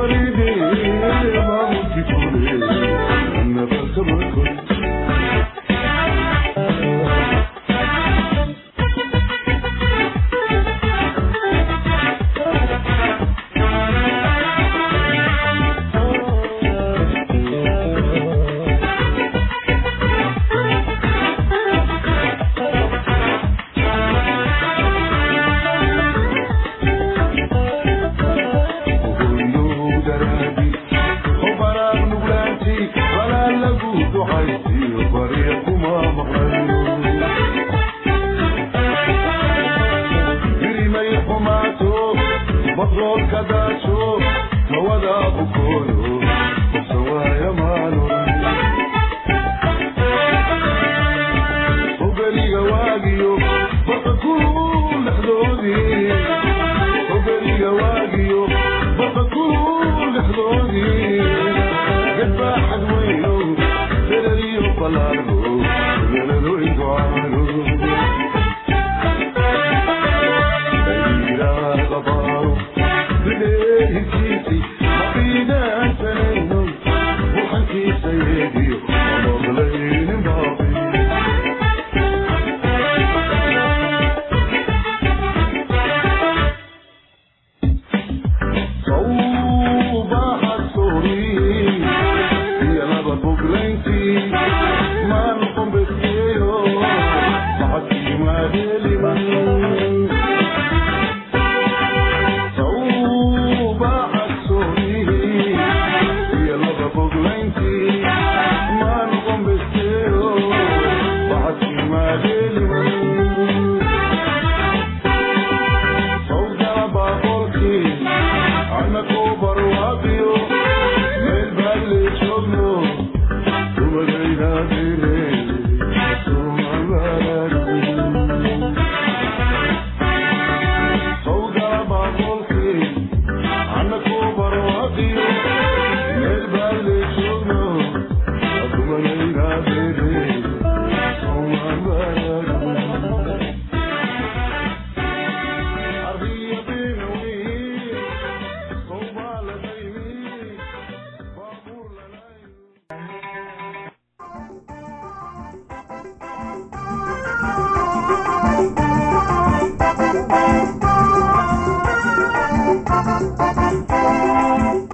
fasankeeda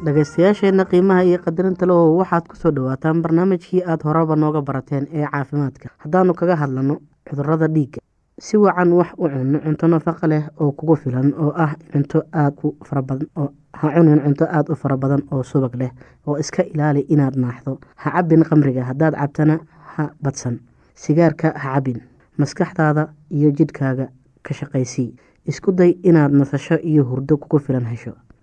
maray dhegaystayaasheenna qiimaha iyo qadarinta lehow waxaad ku soo dhawaataan barnaamijkii aada horeba nooga barateen ee caafimaadka. Haddaanu kaga hadlano cudurrada dhiigga. Si wacan wax u cunno cunto nafaqo leh oo kugu filan oo ah cunto aada u farabadan oo ha cunin cunto aada u fara badan oo subag leh oo iska ilaali inaad naaxdo. Ha cabin qamriga haddaad cabtana ha badsan. Sigaarka ha cabin maskaxdaada iyo jidhkaaga ka shaqaysii. Isku day inaad nasasho iyo hurdo kugu filan hesho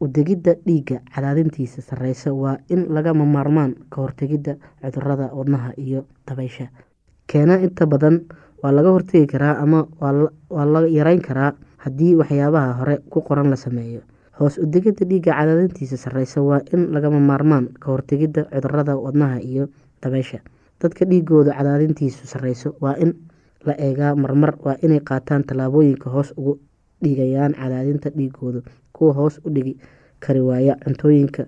udegidda dhiigga cadaadintiisa sarreysa waa in lagama maarmaan ka hortegidda cudurrada wadnaha iyo dabaysha. Keena inta badan waa laga hortegi karaa ama waa la yareyn karaa haddii waxyaabaha hore ku qoran la sameeyo. Hoos udegidda dhiigga cadaadintiisa sarreysa waa in lagama maarmaan ka hortegidda cudurrada wadnaha iyo dabaysha. Dadka dhiigooda cadaadintiisu sarreyso waa in la eegaa marmar waa inay qaataan tallaabooyinka hoos ugu dhigayaan cadaadinta dhiigooda kuwa hoos u dhigi kari waaya cuntooyinka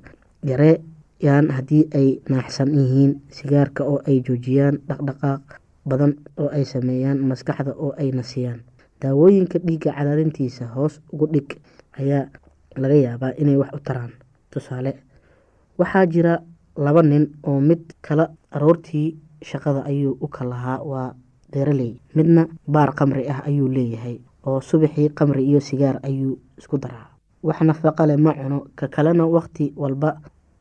yareeyaan haddii ay naaxsan yihiin sigaarka oo ay joojiyaan dhaqdhaqaaq badan oo ay sameeyaan maskaxda oo ay nasiyaan. Daawooyinka dhiigga cadaadintiisa hoos ugu dhig ayaa laga yaabaa inay wax u taraan. Tusaale waxaa jira laba nin oo mid kala aroortii shaqada ayuu u kalahaa waa beeraley. Midna baar qamri ah ayuu leeyahay oo subaxii qamri iyo sigaar ayuu isku daraa wax nafaqa leh ma cuno ka kalena waqti walba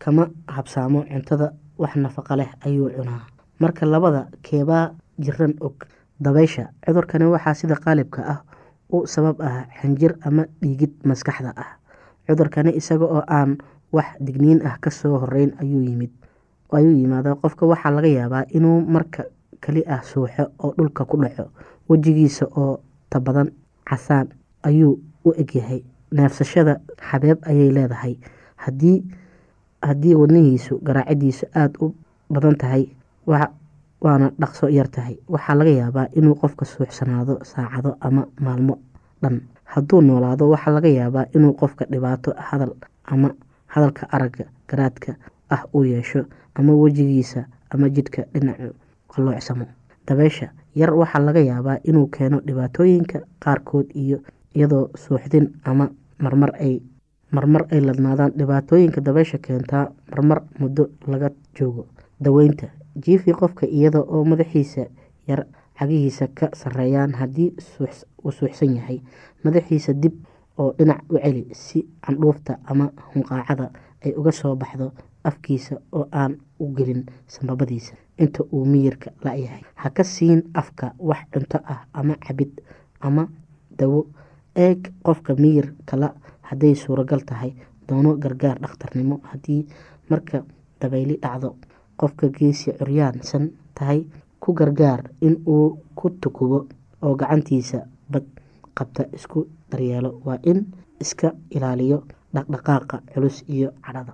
kama habsaamo cuntada wax nafaqa leh ayuu cunaa. Marka labada keebaa jiran og. Dabaysha cudurkani waxaa sida qaalibka ah u sabab ah xinjir ama dhiigid maskaxda ah. Cudurkani isaga oo aan wax digniin ah ka soo horeyn ayuu yimid ayuu yimaada qofka. Waxaa laga yaabaa inuu marka kali ah suuxo oo dhulka ku dhaco wejigiisa oo tabadan casaan ayuu u egyahay neefsashada xabeeb ayay leedahay. Hadii haddii wadnihiisu garaacidiisu aada u badan tahay waana dhaqso yar tahay. Waxaa laga yaabaa inuu qofka suuxsanaado saacado ama maalmo dhan. Hadduu noolaado waxaa laga yaabaa inuu qofka dhibaato hadal ama hadalka aragga garaadka ah uu yeesho ama wejigiisa ama jidhka dhinacu qaloocsamo dabeysha yar waxaa laga yaabaa inuu keeno dhibaatooyinka qaarkood iyo iyadoo suuxdin ama marmar ay marmar ay ladnaadaan dhibaatooyinka dabeysha keentaa marmar muddo laga joogo. Daweynta jiifi qofka iyada oo madaxiisa yar cagihiisa ka sareeyaan haddii uu suuxsan yahay. Madaxiisa dib oo dhinac u celi si candhuufta ama hunqaacada ay uga soo baxdo afkiisa oo aan u gelin sambabadiisa. Inta uu miyirka la-yahay ha ka siin afka wax cunto ah ama cabid ama dawo eeg qofka miyir kala hadday suuragal tahay doono gargaar dhakhtarnimo haddii marka dabayli dhacdo. Qofka geesi curyaansan tahay ku gargaar in uu ku tukubo oo gacantiisa bad qabta isku daryeelo. Waa in iska ilaaliyo dhaqdhaqaaqa culus iyo cadhada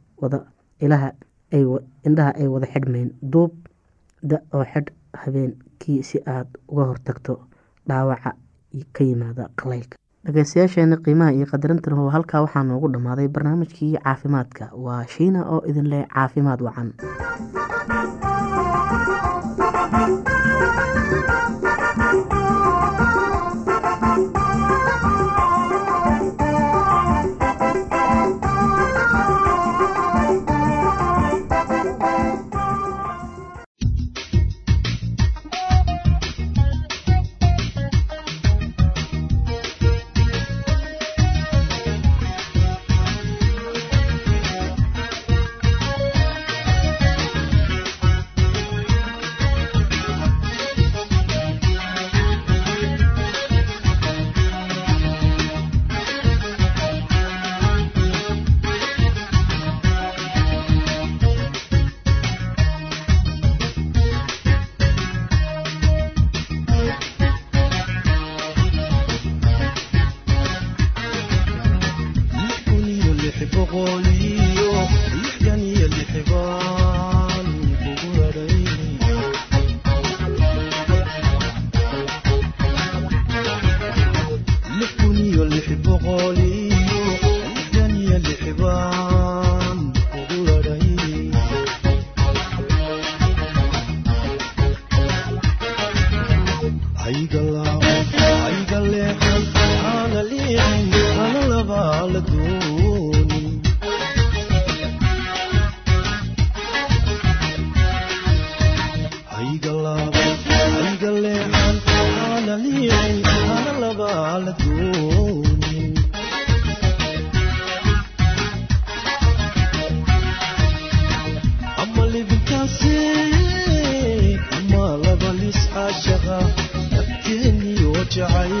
indhaha ay wada xidhmeyn duub da oo xidh habeenkii si aad uga hortagto dhaawaca ka yimaada qalaylka dhageystayaasheena qiimaha iyo qadarintan ho halkaa waxaa noogu dhammaaday barnaamijkii caafimaadka. Waa shiina oo idin leh caafimaad wacan boqoliyo lixdan iyo lix baa jacayl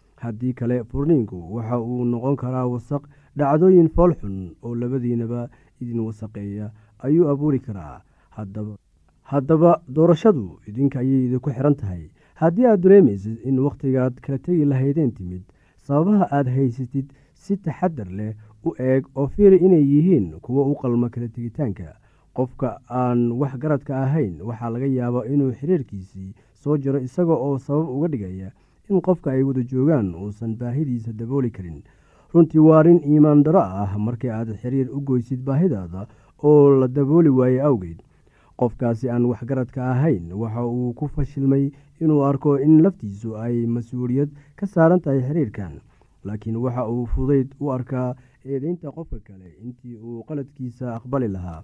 haddii kale furniinku waxa uu noqon karaa wasaq dhacdooyin foolxun oo labadiinaba idin wasaqeeya ayuu abuuri karaa. Haddaba doorashadu idinka ayay idinku xiran tahay. Haddii aad dareemaysid in wakhtigaad kala tegi lahaydeen timid sababaha aad haysatid si taxadar leh u eeg oo fiiri inay yihiin kuwo u qalma kala tegitaanka. Qofka aan wax garadka ahayn waxaa laga yaabaa inuu xiriirkiisii soo jiro isaga oo sabab uga dhigaya in qofka ay wada joogaan uusan baahidiisa dabooli karin. Runtii waa arrin iimaan daro ah markii aad xiriir u goysid baahidaada oo la dabooli waaye awgeed. Qofkaasi aan waxgaradka ahayn waxa uu ku fashilmay inuu arko in laftiisu ay mas'uuliyad ka saaran tahay xiriirkan laakiin waxa uu fudayd u arkaa eedeynta qofka kale intii uu qaladkiisa aqbali lahaa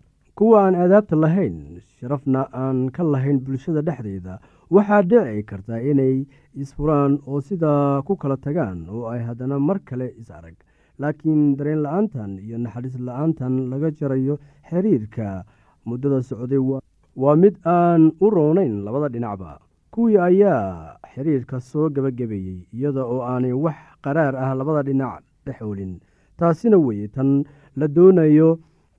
kuwa aan aadaabta lahayn sharafna aan ka lahayn bulshada dhexdeeda waxaa dhici karta inay isfuraan oo sidaa ku kala tagaan oo ay haddana mar kale is arag. Laakiin dareen la'aantan iyo naxariis la'aantan laga jarayo xiriirka muddada socday waa mid aan u roonayn labada dhinacba. Kuwii ayaa xiriirka soo gebagabeeyey iyada oo aanay wax qaraar ah labada dhinac dhexoolin taasina weye tan la doonayo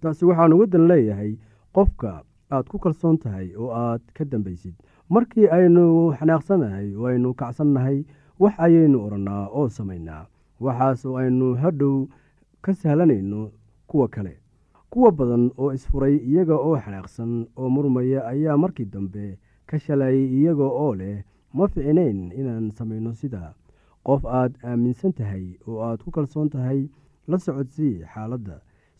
taasi waxaan uga dan leeyahay qofka aad ku kalsoon tahay oo aad ka dambaysid. Markii aynu xanaaqsanahay oo aynu kacsannahay wax ayaynu odhannaa oo samaynaa waxaas oo aynu hadhow ka sahlanayno kuwa kale. Kuwa badan oo isfuray iyaga oo xanaaqsan oo murmaya ayaa markii dambe ka shalayay iyaga oo leh ma ficinayn inaan samayno sidaa qof aad aaminsan tahay oo aad ku kalsoon tahay la socodsii xaaladda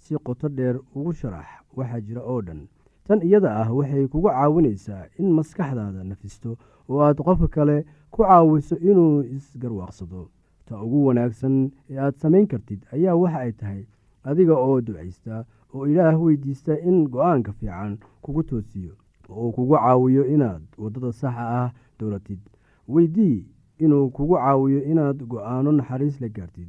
si qoto dheer ugu sharax waxaa jira oo dhan. Tan iyada ah waxay kugu caawinaysaa in maskaxdaada nafisto oo aad qofka kale ku caawiso inuu isgarwaaqsado. Ta ugu wanaagsan ee aad samayn kartid ayaa waxa ay tahay adiga oo ducaysta oo ilaah weydiista in go'aanka fiican kugu toosiyo oo uu kugu caawiyo inaad waddada saxa ah dowlatid weydii inuu kugu caawiyo inaad go'aano naxariis la gaartid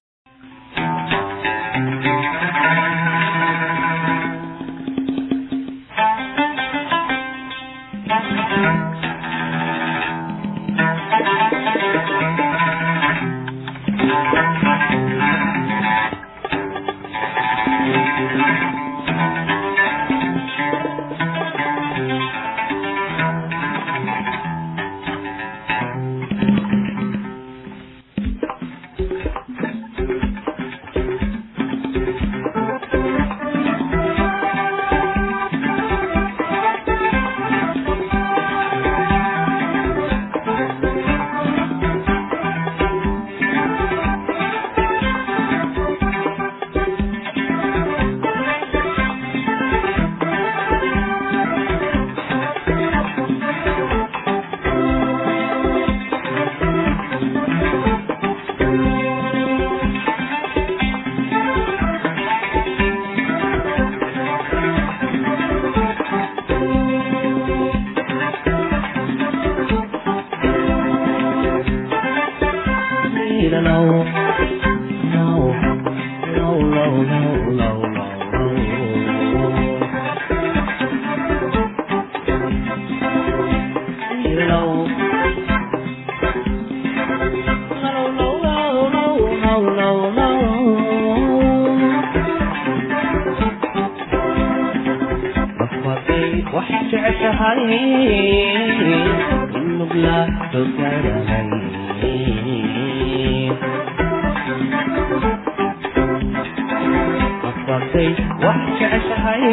jeceshahay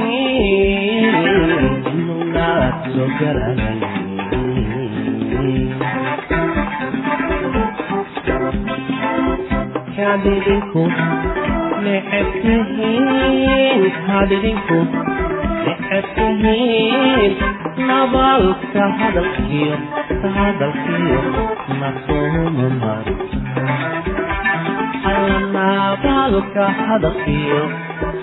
inaad soo garaday kaad idinku necebtihiin kaad idinku necebtihiin nabaalka hadalkiyo hadalkiyo nasooma mari nabaalka hadalkiyo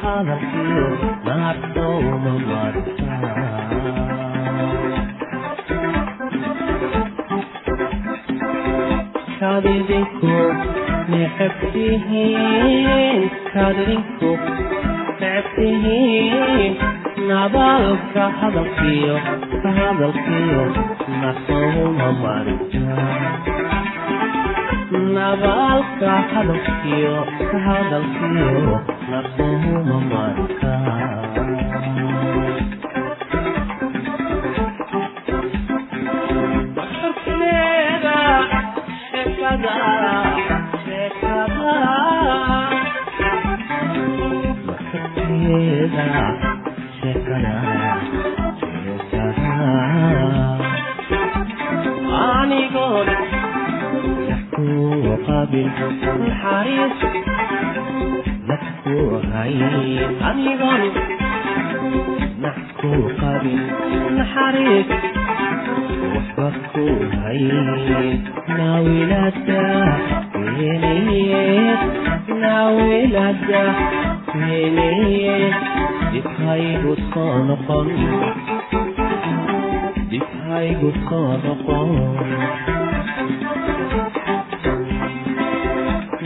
hadalkiyo naartooda martaa kadidinku necebtihiin kadidinku necebtihiin nabaalka hadalkiyo ka hadalkiyo naartooma martaa nabaalka hadalkiyo ka hadalkiyo naqohuma marka Markarkeeda qabil naxariis naxku hay anigoon naxku qabil naxariis waxba ku hay naawilada weenayeed naawilada weenayeed dibhaygu soo noqon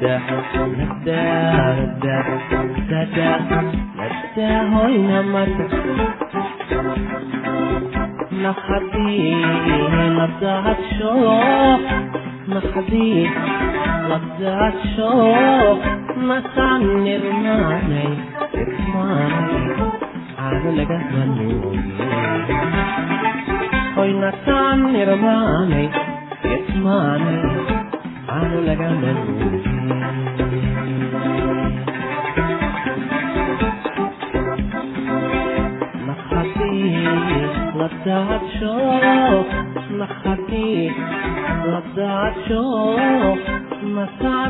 noqon nawilada weenayeed nawilada weenayeed dibhaygu soo noqon dibhaygu soo noqon